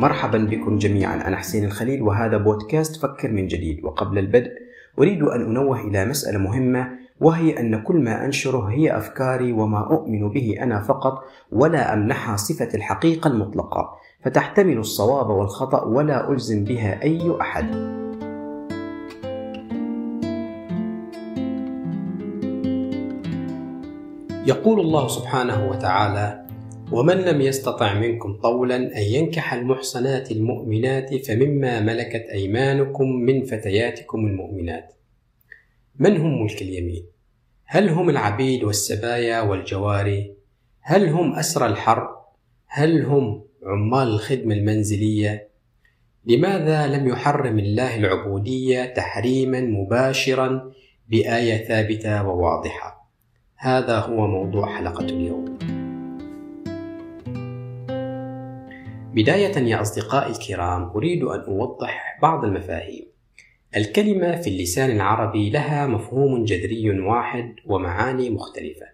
مرحبا بكم جميعا. أنا حسين الخليل وهذا بودكاست فكر من جديد. وقبل البدء أريد أن أنوه إلى مسألة مهمة وهي أن كل ما أنشره هي أفكاري وما أؤمن به أنا فقط ولا أمنحها صفة الحقيقة المطلقة. فتحتمل الصواب والخطأ ولا ألزم بها أي أحد. يقول الله سبحانه وتعالى ومن لم يستطع منكم طولا أن ينكح المحصنات المؤمنات فمما ملكت أيمانكم من فتياتكم المؤمنات من هم ملك اليمين؟ هل هم العبيد والسبايا والجواري؟ هل هم أسرى الحرب؟ هل هم عمال الخدمة المنزلية؟ لماذا لم يحرم الله العبودية تحريما مباشرا بآية ثابتة وواضحة؟ هذا هو موضوع حلقة اليوم. بداية يا أصدقائي الكرام أريد أن أوضح بعض المفاهيم. الكلمة في اللسان العربي لها مفهوم جذري واحد ومعاني مختلفة.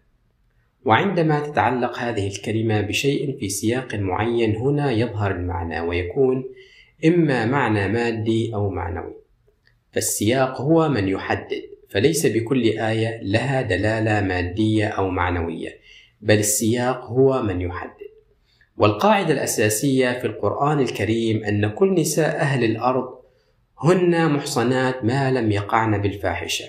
وعندما تتعلق هذه الكلمة بشيء في سياق معين هنا يظهر المعنى ويكون إما معنى مادي أو معنوي. فالسياق هو من يحدد، فليس بكل آية لها دلالة مادية أو معنوية، بل السياق هو من يحدد. والقاعدة الأساسية في القرآن الكريم أن كل نساء أهل الأرض هن محصنات ما لم يقعن بالفاحشة.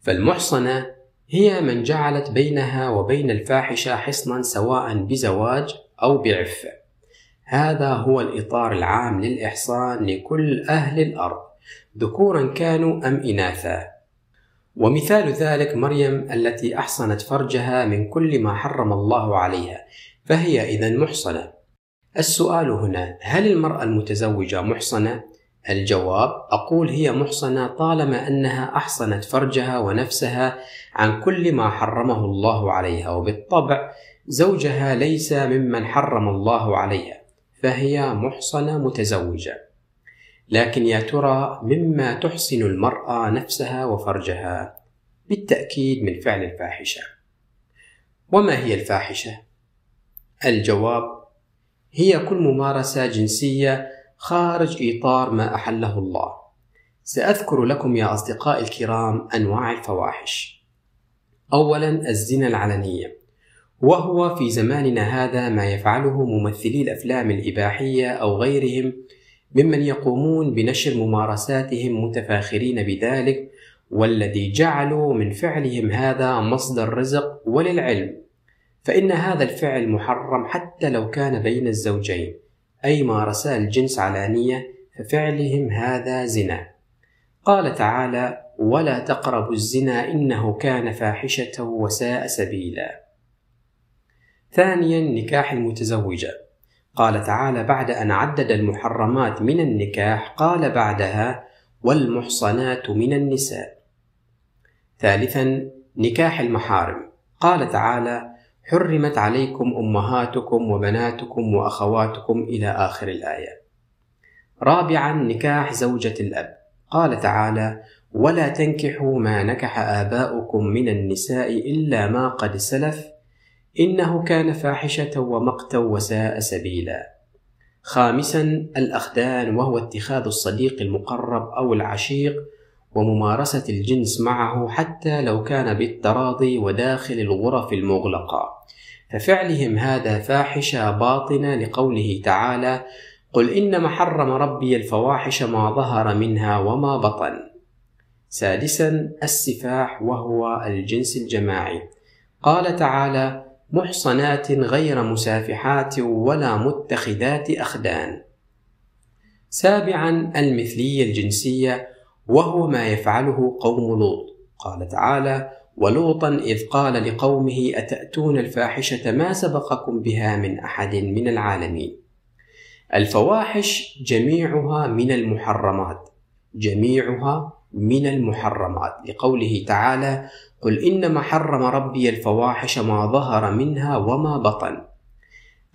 فالمحصنة هي من جعلت بينها وبين الفاحشة حصنا سواء بزواج أو بعفة. هذا هو الإطار العام للإحصان لكل أهل الأرض ذكورا كانوا أم إناثا. ومثال ذلك مريم التي أحصنت فرجها من كل ما حرم الله عليها فهي إذا محصنة. السؤال هنا هل المرأة المتزوجة محصنة؟ الجواب أقول هي محصنة طالما أنها أحصنت فرجها ونفسها عن كل ما حرمه الله عليها وبالطبع زوجها ليس ممن حرم الله عليها فهي محصنة متزوجة لكن يا ترى مما تحسن المرأة نفسها وفرجها بالتأكيد من فعل الفاحشة وما هي الفاحشة؟ الجواب هي كل ممارسة جنسية خارج إطار ما أحله الله. سأذكر لكم يا أصدقائي الكرام أنواع الفواحش. أولا الزنا العلنية، وهو في زماننا هذا ما يفعله ممثلي الأفلام الإباحية أو غيرهم ممن يقومون بنشر ممارساتهم متفاخرين بذلك والذي جعلوا من فعلهم هذا مصدر رزق وللعلم. فإن هذا الفعل محرم حتى لو كان بين الزوجين أي مارسا الجنس علانية ففعلهم هذا زنا. قال تعالى ولا تقربوا الزنا إنه كان فاحشة وساء سبيلا. ثانيا نكاح المتزوجة. قال تعالى بعد أن عدد المحرمات من النكاح قال بعدها والمحصنات من النساء. ثالثا نكاح المحارم. قال تعالى حرمت عليكم أمهاتكم وبناتكم وأخواتكم إلى آخر الآية. رابعا نكاح زوجة الأب. قال تعالى ولا تنكحوا ما نكح آباؤكم من النساء إلا ما قد سلف إنه كان فاحشة ومقتا وساء سبيلا. خامسا الأخدان وهو اتخاذ الصديق المقرب أو العشيق وممارسة الجنس معه حتى لو كان بالتراضي وداخل الغرف المغلقة. ففعلهم هذا فاحشة باطنة لقوله تعالى قل إنما حرم ربي الفواحش ما ظهر منها وما بطن سادسا السفاح وهو الجنس الجماعي. قال تعالى محصنات غير مسافحات ولا متخذات أخدان. سابعا المثلية الجنسية وهو ما يفعله قوم لوط. قال تعالى ولوطا إذ قال لقومه أتأتون الفاحشة ما سبقكم بها من أحد من العالمين؟ الفواحش جميعها من المحرمات جميعها من المحرمات. لقوله تعالى قل إنما حرم ربي الفواحش ما ظهر منها وما بطن.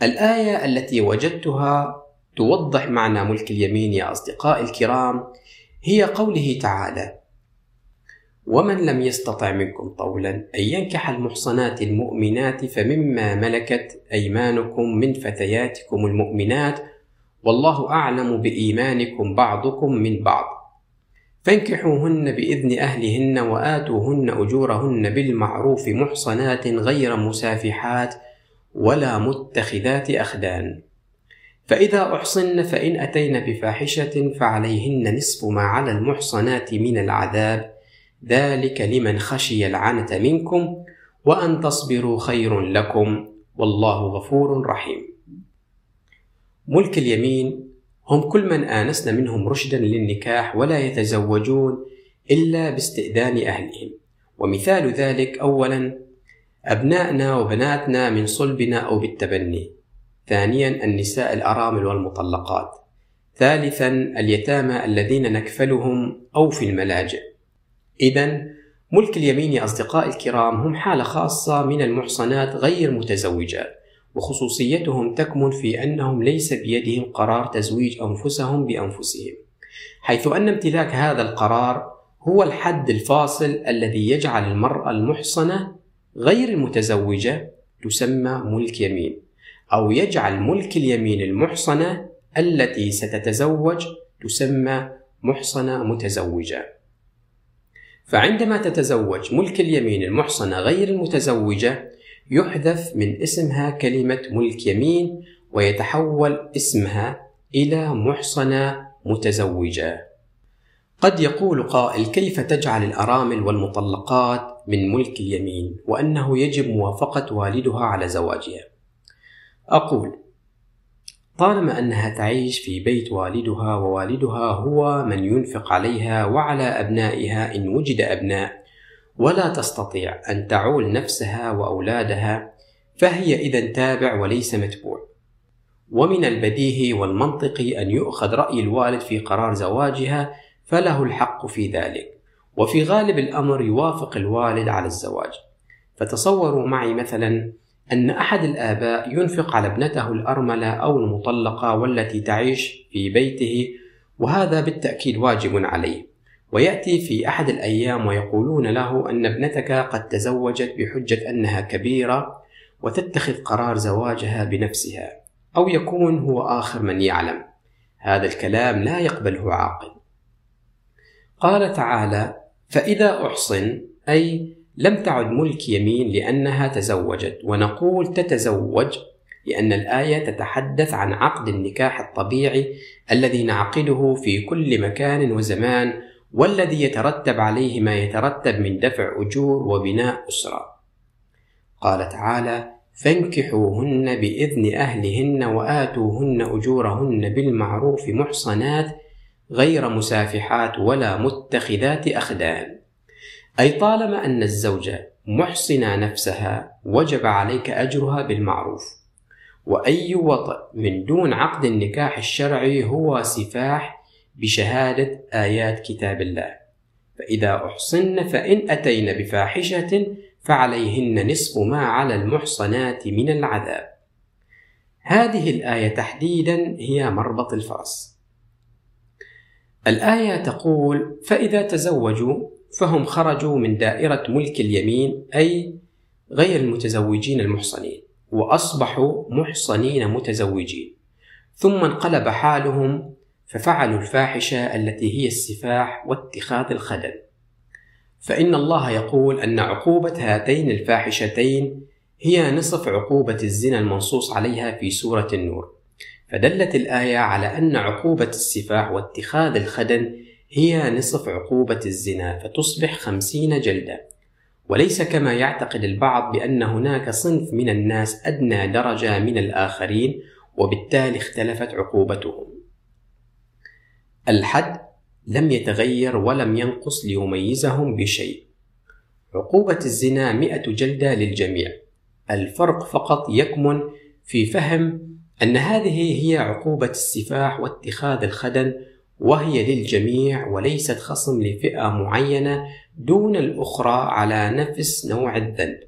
الآية التي وجدتها توضح معنى ملك اليمين يا أصدقائي الكرام هي قوله تعالى ومن لم يستطع منكم طولا أن ينكح المحصنات المؤمنات فمما ملكت أيمانكم من فتياتكم المؤمنات والله أعلم بإيمانكم بعضكم من بعض. فانكحوهن بإذن أهلهن وآتوهن أجورهن بالمعروف محصنات غير مسافحات ولا متخذات أخدان. فإذا أحصن فإن أتين بفاحشة فعليهن نصف ما على المحصنات من العذاب. ذلك لمن خشي العنة منكم وأن تصبروا خير لكم. والله غفور رحيم. ملك اليمين هم كل من آنسن منهم رشدا للنكاح ولا يتزوجون إلا باستئذان أهلهم، ومثال ذلك أولا أبنائنا وبناتنا من صلبنا أو بالتبني، ثانيا النساء الأرامل والمطلقات، ثالثا اليتامى الذين نكفلهم أو في الملاجئ. إذا ملك اليمين يا أصدقائي الكرام هم حالة خاصة من المحصنات غير متزوجات. وخصوصيتهم تكمن في أنهم ليس بيدهم قرار تزويج أنفسهم بأنفسهم حيث أن امتلاك هذا القرار هو الحد الفاصل الذي يجعل المرأة المحصنة غير المتزوجة تسمى ملك يمين أو يجعل ملك اليمين المحصنة التي ستتزوج تسمى محصنة متزوجة. فعندما تتزوج ملك اليمين المحصنة غير المتزوجة يحذف من اسمها كلمة ملك يمين ويتحول اسمها إلى محصنة متزوجة. قد يقول قائل كيف تجعل الأرامل والمطلقات من ملك اليمين وأنه يجب موافقة والدها على زواجها؟ أقول طالما أنها تعيش في بيت والدها ووالدها هو من ينفق عليها وعلى أبنائها إن وجد أبناء ولا تستطيع أن تعول نفسها وأولادها فهي إذا تابع وليس متبوع. ومن البديهي والمنطقي أن يؤخذ رأي الوالد في قرار زواجها فله الحق في ذلك. وفي غالب الأمر يوافق الوالد على الزواج. فتصوروا معي مثلا أن أحد الآباء ينفق على ابنته الأرملة أو المطلقة والتي تعيش في بيته وهذا بالتأكيد واجب عليه. ويأتي في أحد الأيام ويقولون له أن ابنتك قد تزوجت بحجة أنها كبيرة وتتخذ قرار زواجها بنفسها أو يكون هو آخر من يعلم. هذا الكلام لا يقبله عاقل. قال تعالى فإذا أحصن أي لم تعد ملك يمين لأنها تزوجت ونقول تتزوج لأن الآية تتحدث عن عقد النكاح الطبيعي الذي نعقده في كل مكان وزمان والذي يترتب عليه ما يترتب من دفع أجور وبناء أسرة. قال تعالى: فانكحوهن بإذن أهلهن وآتوهن أجورهن بالمعروف محصنات غير مسافحات ولا متخذات أخدان. أي طالما أن الزوجة محصنة نفسها وجب عليك أجرها بالمعروف وأي وطئ من دون عقد النكاح الشرعي هو سفاح بشهادة آيات كتاب الله. فإذا أحصن فإن أتين بفاحشة فعليهن نصف ما على المحصنات من العذاب. هذه الآية تحديدا هي مربط الفرس. الآية تقول فإذا تزوجوا فهم خرجوا من دائرة ملك اليمين أي غير المتزوجين المحصنين وأصبحوا محصنين متزوجين. ثم انقلب حالهم ففعلوا الفاحشة التي هي السفاح واتخاذ الخدم. فإن الله يقول أن عقوبة هاتين الفاحشتين هي نصف عقوبة الزنا المنصوص عليها في سورة النور. فدلت الآية على أن عقوبة السفاح واتخاذ الخدم هي نصف عقوبة الزنا فتصبح خمسين جلدة وليس كما يعتقد البعض بأن هناك صنف من الناس أدنى درجة من الآخرين وبالتالي اختلفت عقوبتهم. الحد لم يتغير ولم ينقص ليميزهم بشيء. عقوبة الزنا مئة جلدة للجميع. الفرق فقط يكمن في فهم أن هذه هي عقوبة السفاح واتخاذ الخدن وهي للجميع وليست خصم لفئة معينة دون الأخرى على نفس نوع الذنب.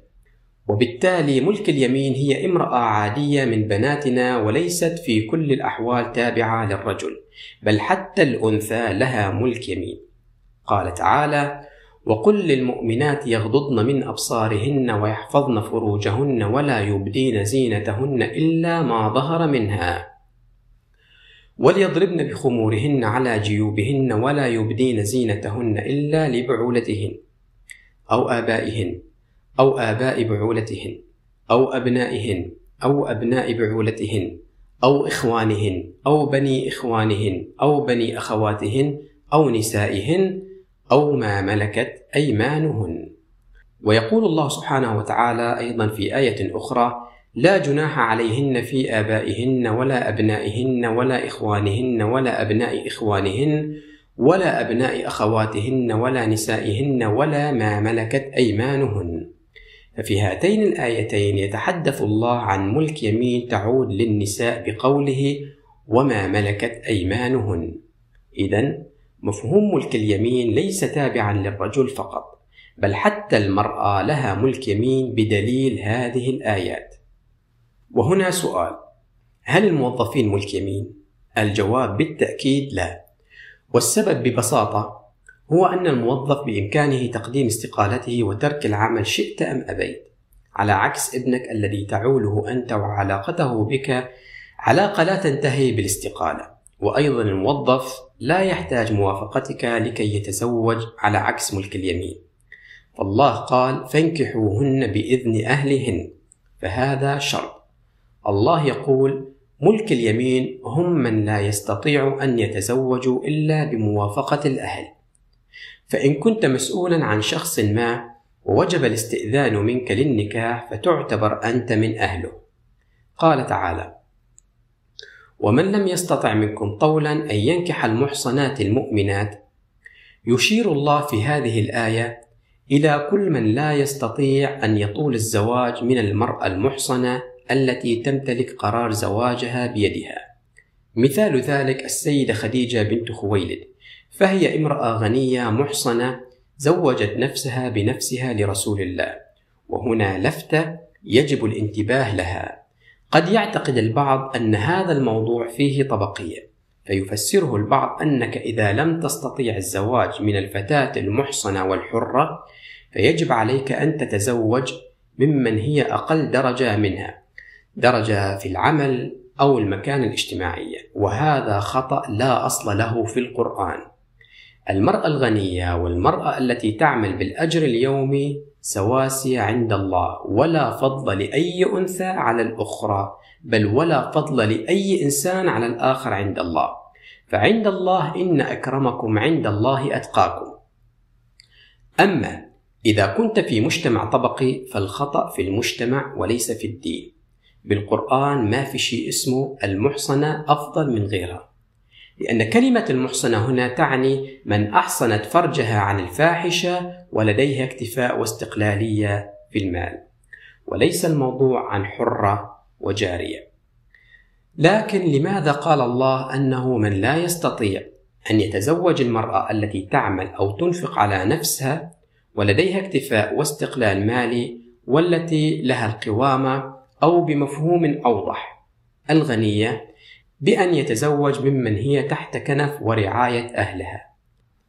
وبالتالي ملك اليمين هي امرأة عادية من بناتنا وليست في كل الأحوال تابعة للرجل. بل حتى الأنثى لها ملك يمين. قال تعالى وقل للمؤمنات يغضضن من أبصارهن ويحفظن فروجهن ولا يبدين زينتهن إلا ما ظهر منها. وليضربن بخمورهن على جيوبهن ولا يبدين زينتهن إلا لبعولتهن أو آبائهن أو آباء بعولتهن أو أبنائهن أو أبناء بعولتهن. أو إخوانهن أو بني إخوانهن أو بني أخواتهن أو نسائهن أو ما ملكت أيمانهن. ويقول الله سبحانه وتعالى أيضا في آية أخرى لا جناح عليهن في آبائهن ولا أبنائهن ولا إخوانهن ولا أبناء إخوانهن ولا أبناء أخواتهن ولا نسائهن ولا ما ملكت أيمانهن. ففي هاتين الآيتين يتحدث الله عن ملك يمين تعود للنساء بقوله وما ملكت أيمانهن. إذا مفهوم ملك اليمين ليس تابعا للرجل فقط بل حتى المرأة لها ملك يمين بدليل هذه الآيات. وهنا سؤال هل الموظفين ملك يمين؟ الجواب بالتأكيد لا. والسبب ببساطة هو أن الموظف بإمكانه تقديم استقالته وترك العمل شئت أم أبيت على عكس ابنك الذي تعوله أنت وعلاقته بك علاقة لا تنتهي بالاستقالة. وأيضا الموظف لا يحتاج موافقتك لكي يتزوج على عكس ملك اليمين. فالله قال فانكحوهن بإذن أهلهن. فهذا شرط. الله يقول ملك اليمين هم من لا يستطيع أن يتزوجوا إلا بموافقة الأهل. فإن كنت مسؤولا عن شخص ما ووجب الاستئذان منك للنكاح فتعتبر أنت من أهله قال تعالى ومن لم يستطع منكم طولا أن ينكح المحصنات المؤمنات يشير الله في هذه الآية إلى كل من لا يستطيع أن يطول الزواج من المرأة المحصنة التي تمتلك قرار زواجها بيدها. مثال ذلك السيدة خديجة بنت خويلد، فهي امرأة غنية محصنة زوجت نفسها بنفسها لرسول الله، وهنا لفتة يجب الانتباه لها. قد يعتقد البعض أن هذا الموضوع فيه طبقية، فيفسره البعض أنك إذا لم تستطيع الزواج من الفتاة المحصنة والحرة فيجب عليك أن تتزوج ممن هي أقل درجة منها درجة في العمل أو المكانة الاجتماعية وهذا خطأ لا أصل له في القرآن المرأة الغنية والمرأة التي تعمل بالأجر اليومي سواسية عند الله ولا فضل لأي أنثى على الأخرى بل ولا فضل لأي إنسان على الآخر عند الله. فعند الله إن أكرمكم عند الله أتقاكم. أما إذا كنت في مجتمع طبقي فالخطأ في المجتمع وليس في الدين. بالقرآن ما في شيء اسمه المحصنة أفضل من غيرها. لأن كلمة المحصنة هنا تعني من أحصنت فرجها عن الفاحشة ولديها اكتفاء واستقلالية في المال. وليس الموضوع عن حرة وجارية. لكن لماذا قال الله أنه من لا يستطيع أن يتزوج المرأة التي تعمل أو تنفق على نفسها ولديها اكتفاء واستقلال مالي والتي لها القوامة أو بمفهوم أوضح الغنية بأن يتزوج ممن هي تحت كنف ورعاية أهلها.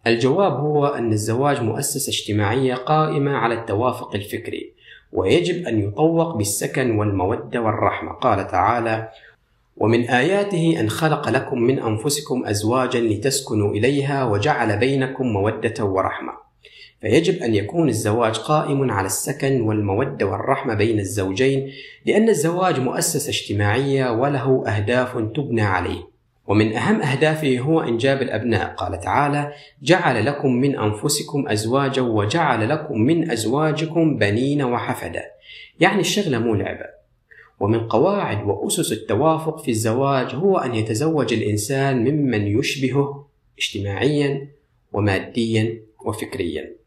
الجواب هو أن الزواج مؤسسة اجتماعية قائمة على التوافق الفكري، ويجب أن يطوق بالسكن والمودة والرحمة، قال تعالى: ومن آياته أن خلق لكم من أنفسكم أزواجا لتسكنوا إليها وجعل بينكم مودة ورحمة. فيجب أن يكون الزواج قائم على السكن والمودة والرحمة بين الزوجين لأن الزواج مؤسسة اجتماعية وله أهداف تبنى عليه. ومن أهم أهدافه هو إنجاب الأبناء. قال تعالى جعل لكم من أنفسكم أزواجا وجعل لكم من أزواجكم بنين وحفدا يعني الشغلة مو لعبة. ومن قواعد وأسس التوافق في الزواج هو أن يتزوج الإنسان ممن يشبهه اجتماعيا وماديا وفكريا.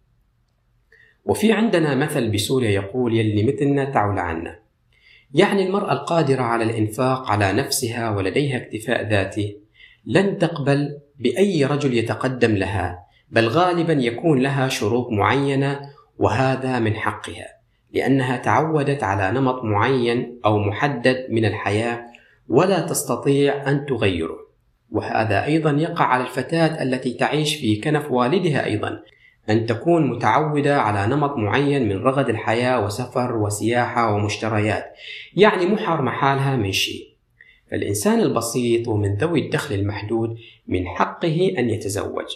وفي عندنا مثل بسوريا يقول يلي مثلنا تعول عنا. يعني المرأة القادرة على الإنفاق على نفسها ولديها اكتفاء ذاتي لن تقبل بأي رجل يتقدم لها بل غالبا يكون لها شروط معينة وهذا من حقها لأنها تعودت على نمط معين أو محدد من الحياة ولا تستطيع أن تغيره. وهذا أيضا يقع على الفتاة التي تعيش في كنف والدها أيضا أن تكون متعودة على نمط معين من رغد الحياة وسفر وسياحة ومشتريات يعني محر محالها من شيء. فالإنسان البسيط ومن ذوي الدخل المحدود من حقه أن يتزوج.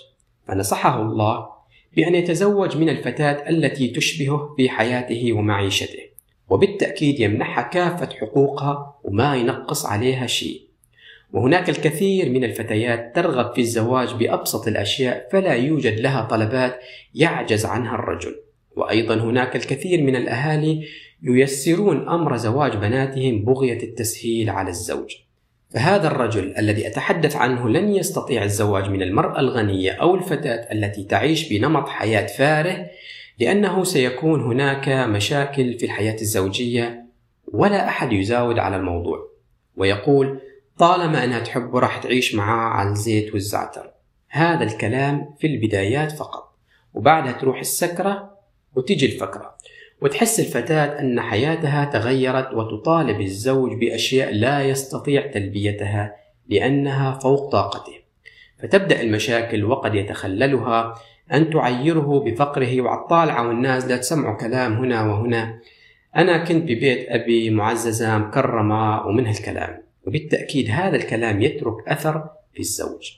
فنصحه الله بأن يتزوج من الفتاة التي تشبهه في حياته ومعيشته وبالتأكيد يمنحها كافة حقوقها وما ينقص عليها شيء. وهناك الكثير من الفتيات ترغب في الزواج بأبسط الأشياء فلا يوجد لها طلبات يعجز عنها الرجل. وأيضا هناك الكثير من الأهالي ييسرون أمر زواج بناتهم بغية التسهيل على الزوج. فهذا الرجل الذي أتحدث عنه لن يستطيع الزواج من المرأة الغنية أو الفتاة التي تعيش بنمط حياة فاره لأنه سيكون هناك مشاكل في الحياة الزوجية ولا أحد يزاود على الموضوع. ويقول طالما أنها تحبه راح تعيش معاه على الزيت والزعتر. هذا الكلام في البدايات فقط وبعدها تروح السكرة وتجي الفكرة وتحس الفتاة أن حياتها تغيرت وتطالب الزوج بأشياء لا يستطيع تلبيتها لأنها فوق طاقته. فتبدأ المشاكل وقد يتخللها أن تعيره بفقره وعالطالعة والنازلة تسمع كلام هنا وهنا. أنا كنت ببيت أبي معززة مكرمة ومن هالكلام. وبالتأكيد هذا الكلام يترك أثر في الزوج.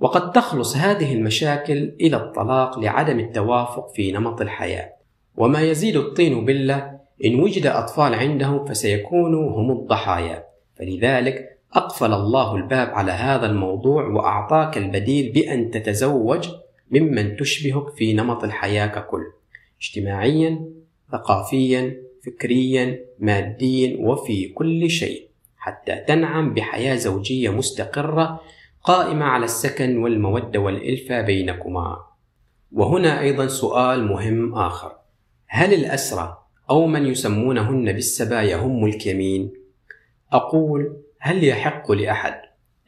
وقد تخلص هذه المشاكل إلى الطلاق لعدم التوافق في نمط الحياة. وما يزيد الطين بلة إن وجد أطفال عنده فسيكونوا هم الضحايا. فلذلك أقفل الله الباب على هذا الموضوع وأعطاك البديل بأن تتزوج ممن تشبهك في نمط الحياة ككل. اجتماعيا ثقافيا فكريا ماديا وفي كل شيء. حتى تنعم بحياة زوجية مستقرة قائمة على السكن والمودة والإلفة بينكما وهنا أيضا سؤال مهم آخر هل الأسرى أو من يسمونهن بالسبايا هم ملك يمين؟ أقول هل يحق لأحد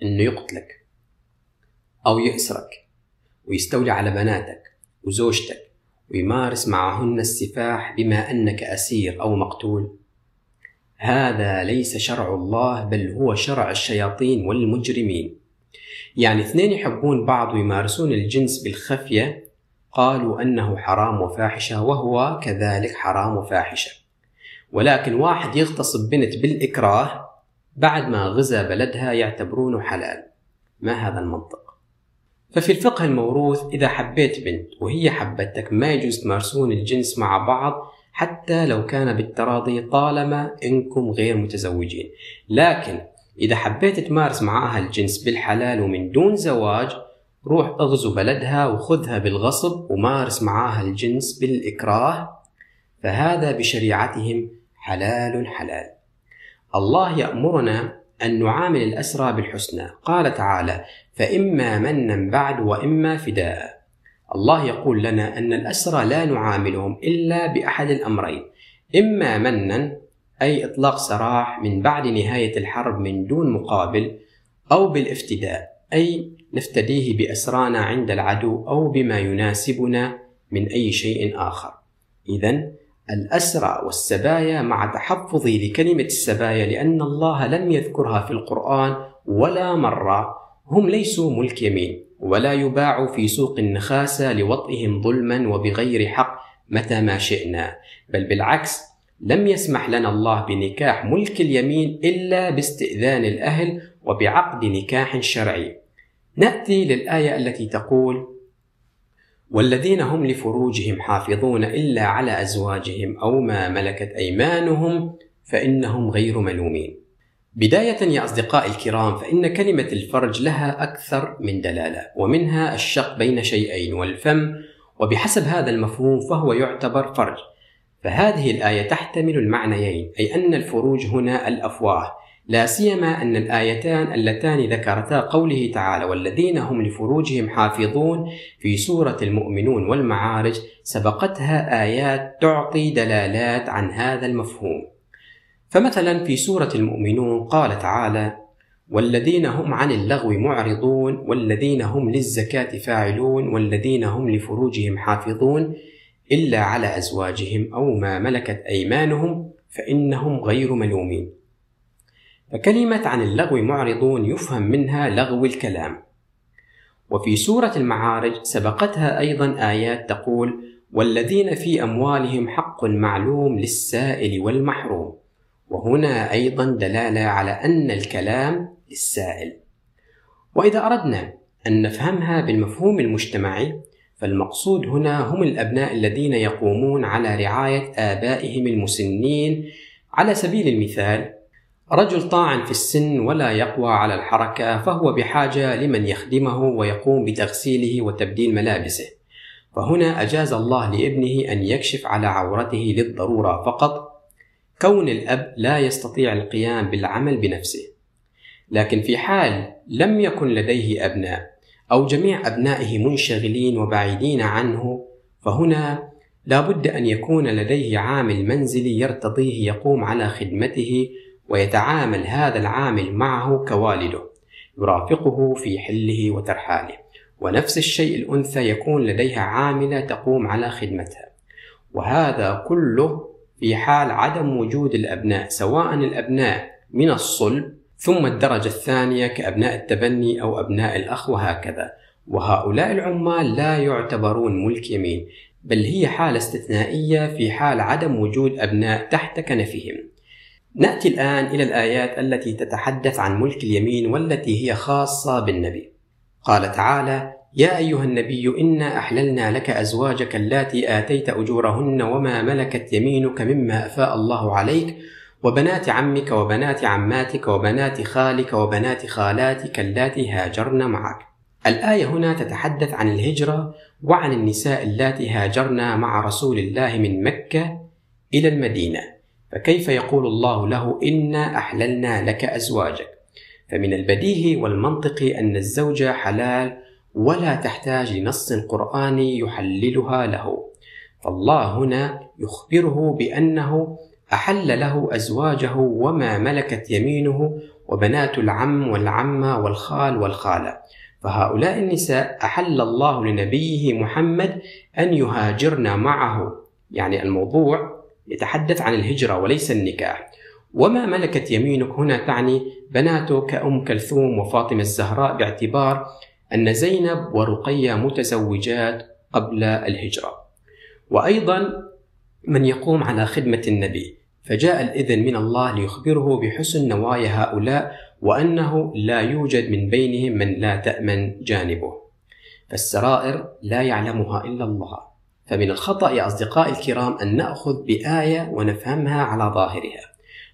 أنه يقتلك أو يأسرك ويستولي على بناتك وزوجتك ويمارس معهن السفاح بما أنك أسير أو مقتول؟ هذا ليس شرع الله بل هو شرع الشياطين والمجرمين. يعني اثنين يحبون بعض ويمارسون الجنس بالخفية قالوا أنه حرام وفاحشة وهو كذلك حرام وفاحشة. ولكن واحد يغتصب بنت بالإكراه بعد ما غزا بلدها يعتبرونه حلال. ما هذا المنطق؟ ففي الفقه الموروث إذا حبيت بنت وهي حبتك ما يجوز تمارسون الجنس مع بعض حتى لو كان بالتراضي طالما إنكم غير متزوجين. لكن إذا حبيت تمارس معها الجنس بالحلال ومن دون زواج روح اغزو بلدها وخذها بالغصب ومارس معاها الجنس بالإكراه فهذا بشريعتهم حلال حلال. الله يأمرنا أن نعامل الأسرى بالحسنى. قال تعالى فإما منا بعد وإما فداء. الله يقول لنا أن الأسرى لا نعاملهم إلا بأحد الأمرين إما منا أي إطلاق سراح من بعد نهاية الحرب من دون مقابل أو بالافتداء أي نفتديه بأسرانا عند العدو أو بما يناسبنا من أي شيء آخر. إذا الأسرى والسبايا مع تحفظي لكلمة السبايا لأن الله لم يذكرها في القرآن ولا مرة هم ليسوا ملك يمين. ولا يباع في سوق النخاسة لوطئهم ظلما وبغير حق متى ما شئنا بل بالعكس لم يسمح لنا الله بنكاح ملك اليمين إلا باستئذان الأهل وبعقد نكاح شرعي. نأتي للآية التي تقول والذين هم لفروجهم حافظون إلا على أزواجهم أو ما ملكت أيمانهم فإنهم غير ملومين. بداية يا أصدقائي الكرام فإن كلمة الفرج لها أكثر من دلالة ومنها الشق بين شيئين والفم وبحسب هذا المفهوم فهو يعتبر فرج. فهذه الآية تحتمل المعنيين أي أن الفروج هنا الأفواه لا سيما أن الآيتان اللتان ذكرتا قوله تعالى والذين هم لفروجهم حافظون في سورة المؤمنون والمعارج سبقتها آيات تعطي دلالات عن هذا المفهوم. فمثلا في سورة المؤمنون قال تعالى والذين هم عن اللغو معرضون والذين هم للزكاة فاعلون والذين هم لفروجهم حافظون إلا على أزواجهم أو ما ملكت أيمانهم فإنهم غير ملومين. فكلمة عن اللغو معرضون يفهم منها لغو الكلام. وفي سورة المعارج سبقتها أيضا آيات تقول والذين في أموالهم حق معلوم للسائل والمحروم. وهنا أيضا دلالة على أن الكلام للسائل. وإذا أردنا أن نفهمها بالمفهوم المجتمعي فالمقصود هنا هم الأبناء الذين يقومون على رعاية آبائهم المسنين. على سبيل المثال رجل طاعن في السن ولا يقوى على الحركة فهو بحاجة لمن يخدمه ويقوم بتغسيله وتبديل ملابسه. فهنا أجاز الله لابنه أن يكشف على عورته للضرورة فقط كون الأب لا يستطيع القيام بالعمل بنفسه. لكن في حال لم يكن لديه أبناء أو جميع أبنائه منشغلين وبعيدين عنه فهنا لا بد أن يكون لديه عامل منزلي يرتضيه يقوم على خدمته ويتعامل هذا العامل معه كوالده يرافقه في حله وترحاله. ونفس الشيء الأنثى يكون لديها عاملة تقوم على خدمتها. وهذا كله في حال عدم وجود الأبناء سواء الأبناء من الصلب ثم الدرجة الثانية كأبناء التبني أو أبناء الأخ وهكذا. وهؤلاء العمال لا يعتبرون ملك يمين بل هي حالة استثنائية في حال عدم وجود أبناء تحت كنفهم. نأتي الآن إلى الآيات التي تتحدث عن ملك اليمين والتي هي خاصة بالنبي. قال تعالى يا أيها النبي إنا أحللنا لك أزواجك اللاتي آتيت أجورهن وما ملكت يمينك مما أفاء الله عليك وبنات عمك وبنات عماتك وبنات خالك وبنات خالاتك اللاتي هاجرن معك. الآية هنا تتحدث عن الهجرة وعن النساء اللاتي هاجرن مع رسول الله من مكة إلى المدينة، فكيف يقول الله له إنا أحللنا لك أزواجك؟ فمن البديهي والمنطقي أن الزوجة حلال ولا تحتاج لنص قرآني يحللها له. فالله هنا يخبره بأنه أحل له أزواجه وما ملكت يمينه وبنات العم والعمة والخال والخالة. فهؤلاء النساء أحل الله لنبيه محمد أن يهاجرن معه. يعني الموضوع يتحدث عن الهجرة وليس النكاح. وما ملكت يمينك هنا تعني بناته كأم كلثوم وفاطمة الزهراء باعتبار أن زينب ورقية متزوجات قبل الهجرة. وأيضا من يقوم على خدمة النبي فجاء الإذن من الله ليخبره بحسن نوايا هؤلاء وأنه لا يوجد من بينهم من لا تأمن جانبه. فالسرائر لا يعلمها إلا الله. فمن الخطأ يا أصدقائي الكرام أن نأخذ بآية ونفهمها على ظاهرها.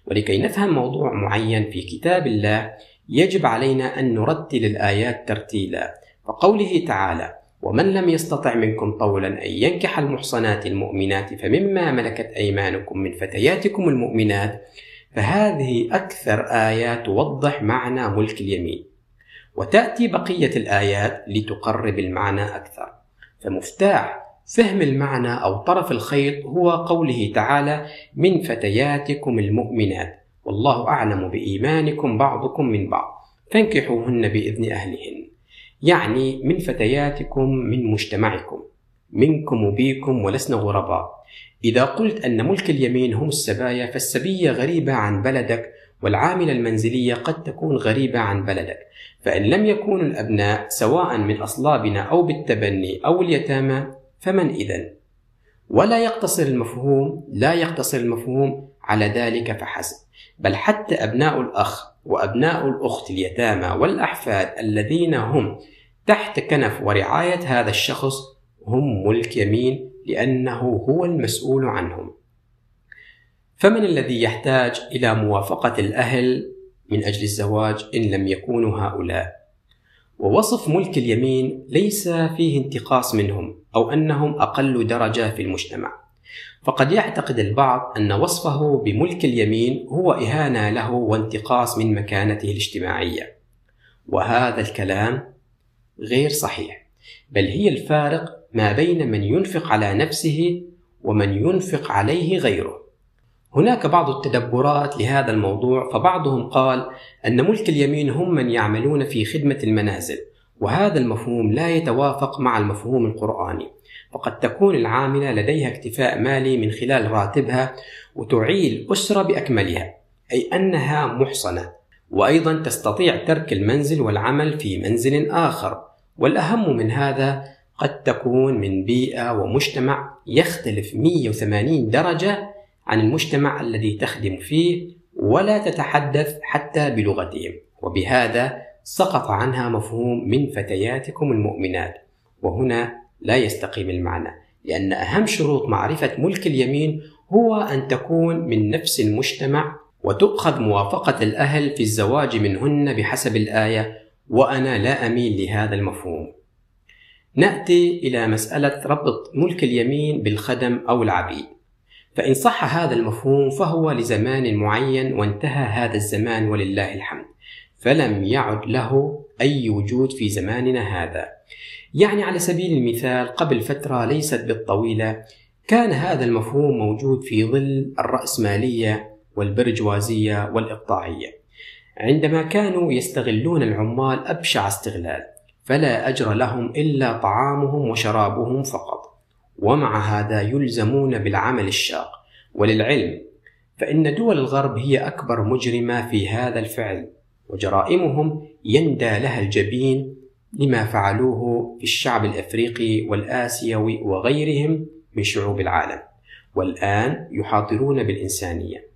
ولكي نفهم موضوع معين في كتاب الله يجب علينا أن نرتل الآيات ترتيلا. فقوله تعالى ومن لم يستطع منكم طولا أن ينكح المحصنات المؤمنات فمما ملكت أيمانكم من فتياتكم المؤمنات فهذه أكثر آيات توضح معنى ملك اليمين. وتأتي بقية الآيات لتقرب المعنى أكثر. فمفتاح فهم المعنى أو طرف الخيط هو قوله تعالى من فتياتكم المؤمنات والله أعلم بإيمانكم بعضكم من بعض. فانكحوهن بإذن أهلهن. يعني من فتياتكم من مجتمعكم منكم وبيكم ولسنا غرباء. إذا قلت أن ملك اليمين هم السبايا فالسبية غريبة عن بلدك والعاملة المنزلية قد تكون غريبة عن بلدك. فإن لم يكونوا الأبناء سواء من أصلابنا أو بالتبني أو اليتامى فمن إذن؟ ولا يقتصر المفهوم لا يقتصر المفهوم على ذلك فحسب. بل حتى أبناء الأخ وأبناء الأخت اليتامى والأحفاد الذين هم تحت كنف ورعاية هذا الشخص هم ملك يمين لأنه هو المسؤول عنهم. فمن الذي يحتاج إلى موافقة الأهل من أجل الزواج إن لم يكونوا هؤلاء؟ ووصف ملك اليمين ليس فيه انتقاص منهم أو أنهم أقل درجة في المجتمع. فقد يعتقد البعض أن وصفه بملك اليمين هو إهانة له وانتقاص من مكانته الاجتماعية. وهذا الكلام غير صحيح بل هي الفارق ما بين من ينفق على نفسه ومن ينفق عليه غيره هناك بعض التدبرات لهذا الموضوع فبعضهم قال أن ملك اليمين هم من يعملون في خدمة المنازل وهذا المفهوم لا يتوافق مع المفهوم القرآني فقد تكون العاملة لديها اكتفاء مالي من خلال راتبها وتعيل أسرة بأكملها أي أنها محصنة. وأيضا تستطيع ترك المنزل والعمل في منزل آخر. والأهم من هذا قد تكون من بيئة ومجتمع يختلف 180 درجة عن المجتمع الذي تخدم فيه ولا تتحدث حتى بلغتهم. وبهذا سقط عنها مفهوم من فتياتكم المؤمنات. وهنا لا يستقيم المعنى لأن أهم شروط معرفة ملك اليمين هو أن تكون من نفس المجتمع وتؤخذ موافقة الأهل في الزواج منهن بحسب الآية وأنا لا أميل لهذا المفهوم. نأتي إلى مسألة ربط ملك اليمين بالخدم أو العبيد. فإن صح هذا المفهوم فهو لزمان معين وانتهى هذا الزمان ولله الحمد. فلم يعد له أي وجود في زماننا هذا. يعني على سبيل المثال قبل فترة ليست بالطويلة كان هذا المفهوم موجود في ظل الرأسمالية والبرجوازية والإقطاعية. عندما كانوا يستغلون العمال أبشع استغلال فلا أجر لهم إلا طعامهم وشرابهم فقط. ومع هذا يلزمون بالعمل الشاق وللعلم فإن دول الغرب هي أكبر مجرمة في هذا الفعل وجرائمهم يندى لها الجبين لما فعلوه في الشعب الإفريقي والآسيوي وغيرهم من شعوب العالم والآن يحاضرون بالإنسانية.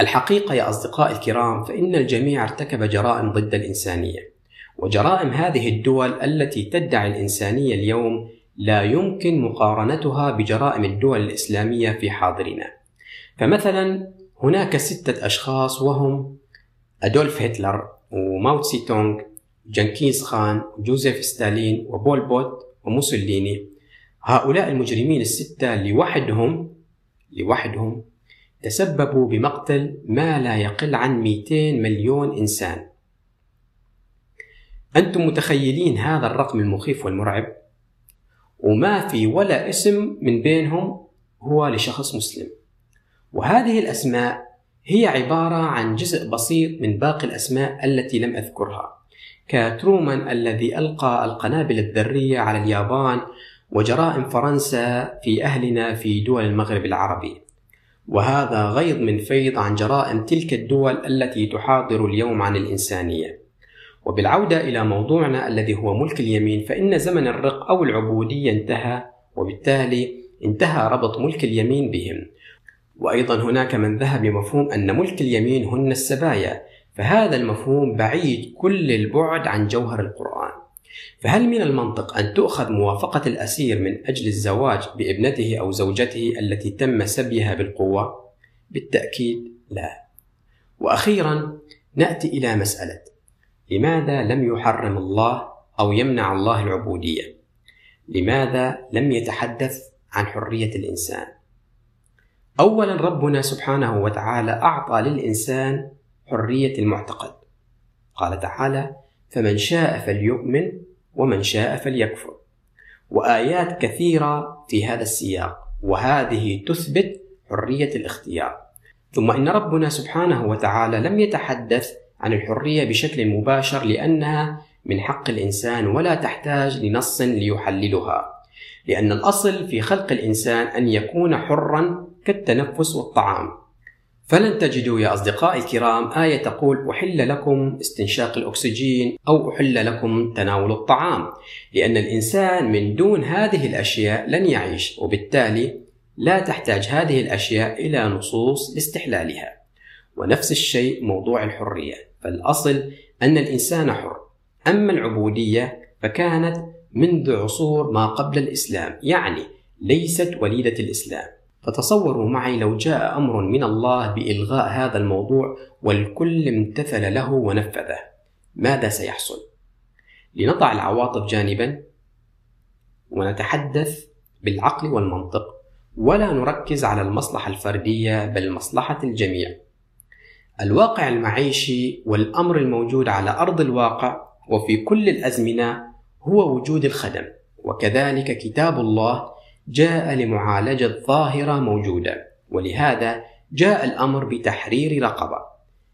الحقيقة يا أصدقائي الكرام فإن الجميع ارتكب جرائم ضد الإنسانية وجرائم هذه الدول التي تدعي الإنسانية اليوم لا يمكن مقارنتها بجرائم الدول الإسلامية في حاضرنا. فمثلا هناك ستة أشخاص وهم أدولف هتلر وماو تسي تونغ جنكيز خان وجوزيف ستالين وبول بوت وموسوليني. هؤلاء المجرمين الستة لوحدهم لوحدهم تسببوا بمقتل ما لا يقل عن 200 مليون إنسان. أنتم متخيلين هذا الرقم المخيف والمرعب؟ وما في ولا اسم من بينهم هو لشخص مسلم. وهذه الأسماء هي عبارة عن جزء بسيط من باقي الأسماء التي لم أذكرها. كترومان الذي ألقى القنابل الذرية على اليابان وجرائم فرنسا في أهلنا في دول المغرب العربي. وهذا غيض من فيض عن جرائم تلك الدول التي تحاضر اليوم عن الإنسانية. وبالعودة إلى موضوعنا الذي هو ملك اليمين فإن زمن الرق أو العبودية انتهى وبالتالي انتهى ربط ملك اليمين بهم. وأيضا هناك من ذهب بمفهوم أن ملك اليمين هن السبايا فهذا المفهوم بعيد كل البعد عن جوهر القرآن فهل من المنطق أن تؤخذ موافقة الأسير من أجل الزواج بابنته أو زوجته التي تم سبيها بالقوة؟ بالتأكيد لا. وأخيرا نأتي إلى مسألة لماذا لم يحرم الله أو يمنع الله العبودية؟ لماذا لم يتحدث عن حرية الإنسان؟ أولا ربنا سبحانه وتعالى أعطى للإنسان حرية المعتقد. قال تعالى فمن شاء فليؤمن ومن شاء فليكفر وآيات كثيرة في هذا السياق وهذه تثبت حرية الاختيار. ثم إن ربنا سبحانه وتعالى لم يتحدث عن الحرية بشكل مباشر لأنها من حق الإنسان ولا تحتاج لنص ليحللها. لأن الأصل في خلق الإنسان أن يكون حرا كالتنفس والطعام. فلن تجدوا يا أصدقائي الكرام آية تقول أحل لكم استنشاق الأكسجين أو أحل لكم تناول الطعام لأن الإنسان من دون هذه الأشياء لن يعيش وبالتالي لا تحتاج هذه الأشياء إلى نصوص لاستحلالها. ونفس الشيء موضوع الحرية. فالأصل أن الإنسان حر. أما العبودية فكانت منذ عصور ما قبل الإسلام يعني ليست وليدة الإسلام. فتصوروا معي لو جاء أمر من الله بإلغاء هذا الموضوع والكل امتثل له ونفذه. ماذا سيحصل؟ لنضع العواطف جانبا ونتحدث بالعقل والمنطق ولا نركز على المصلحة الفردية بل مصلحة الجميع. الواقع المعيشي والأمر الموجود على أرض الواقع وفي كل الأزمنة هو وجود الخدم وكذلك كتاب الله جاء لمعالجة ظاهرة موجودة ولهذا جاء الأمر بتحرير رقبة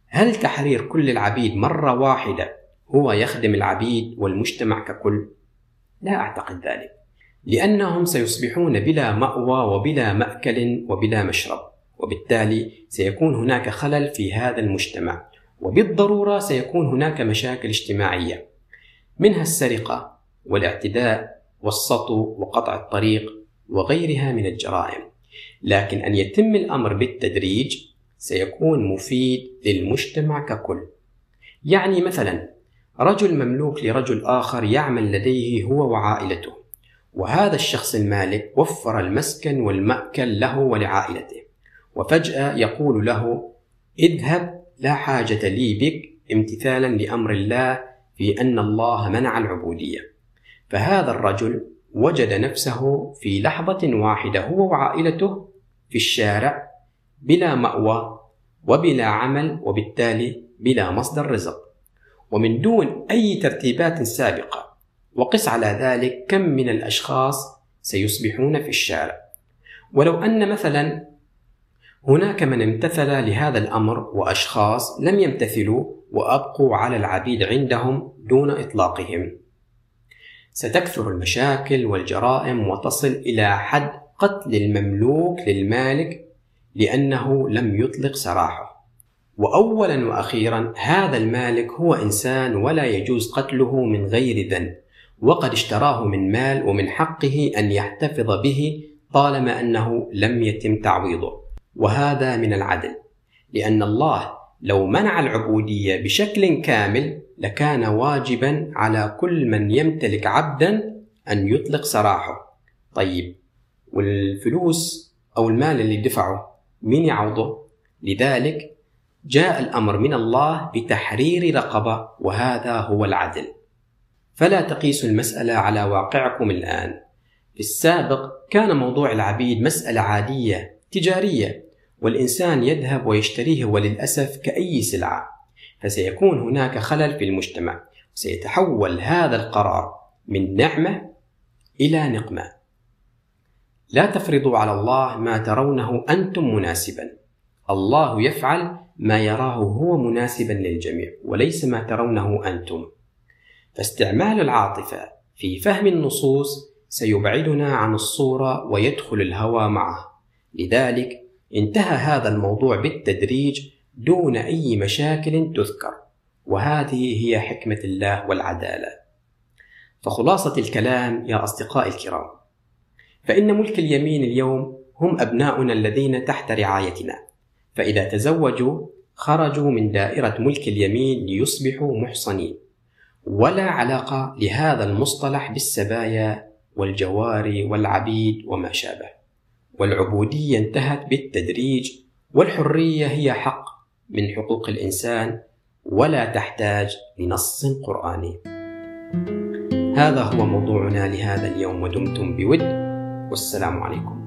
هل تحرير كل العبيد مرة واحدة هو يخدم العبيد والمجتمع ككل؟ لا أعتقد ذلك لأنهم سيصبحون بلا مأوى وبلا مأكل وبلا مشرب وبالتالي سيكون هناك خلل في هذا المجتمع وبالضرورة سيكون هناك مشاكل اجتماعية منها السرقة والاعتداء والسطو وقطع الطريق وغيرها من الجرائم. لكن أن يتم الأمر بالتدريج سيكون مفيد للمجتمع ككل. يعني مثلا رجل مملوك لرجل آخر يعمل لديه هو وعائلته وهذا الشخص المالك وفر المسكن والمأكل له ولعائلته وفجأة يقول له اذهب لا حاجة لي بك امتثالا لأمر الله في أن الله منع العبودية. فهذا الرجل وجد نفسه في لحظة واحدة هو وعائلته في الشارع بلا مأوى وبلا عمل وبالتالي بلا مصدر رزق. ومن دون أي ترتيبات سابقة وقس على ذلك كم من الأشخاص سيصبحون في الشارع. ولو أن مثلا هناك من امتثل لهذا الأمر وأشخاص لم يمتثلوا وأبقوا على العبيد عندهم دون إطلاقهم. ستكثر المشاكل والجرائم وتصل إلى حد قتل المملوك للمالك لأنه لم يطلق سراحه. وأولا وأخيرا هذا المالك هو إنسان ولا يجوز قتله من غير ذنب وقد اشتراه من مال ومن حقه أن يحتفظ به طالما أنه لم يتم تعويضه. وهذا من العدل لأن الله لو منع العبودية بشكل كامل لكان واجبا على كل من يمتلك عبدا أن يطلق سراحه. طيب والفلوس أو المال اللي دفعه مين يعوضه؟ لذلك جاء الأمر من الله بتحرير رقبة وهذا هو العدل. فلا تقيسوا المسألة على واقعكم الآن. في السابق كان موضوع العبيد مسألة عادية تجارية والإنسان يذهب ويشتريه وللأسف كأي سلعة. فسيكون هناك خلل في المجتمع سيتحول هذا القرار من نعمة إلى نقمة. لا تفرضوا على الله ما ترونه أنتم مناسبا. الله يفعل ما يراه هو مناسبا للجميع وليس ما ترونه أنتم. فاستعمال العاطفة في فهم النصوص سيبعدنا عن الصورة ويدخل الهوى معه لذلك انتهى هذا الموضوع بالتدريج دون أي مشاكل تذكر. وهذه هي حكمة الله والعدالة. فخلاصة الكلام يا أصدقائي الكرام فإن ملك اليمين اليوم هم أبناؤنا الذين تحت رعايتنا. فإذا تزوجوا خرجوا من دائرة ملك اليمين ليصبحوا محصنين. ولا علاقة لهذا المصطلح بالسبايا والجواري والعبيد وما شابه. والعبودية انتهت بالتدريج والحرية هي حق من حقوق الإنسان ولا تحتاج لنص قرآني. هذا هو موضوعنا لهذا اليوم ودمتم بود والسلام عليكم.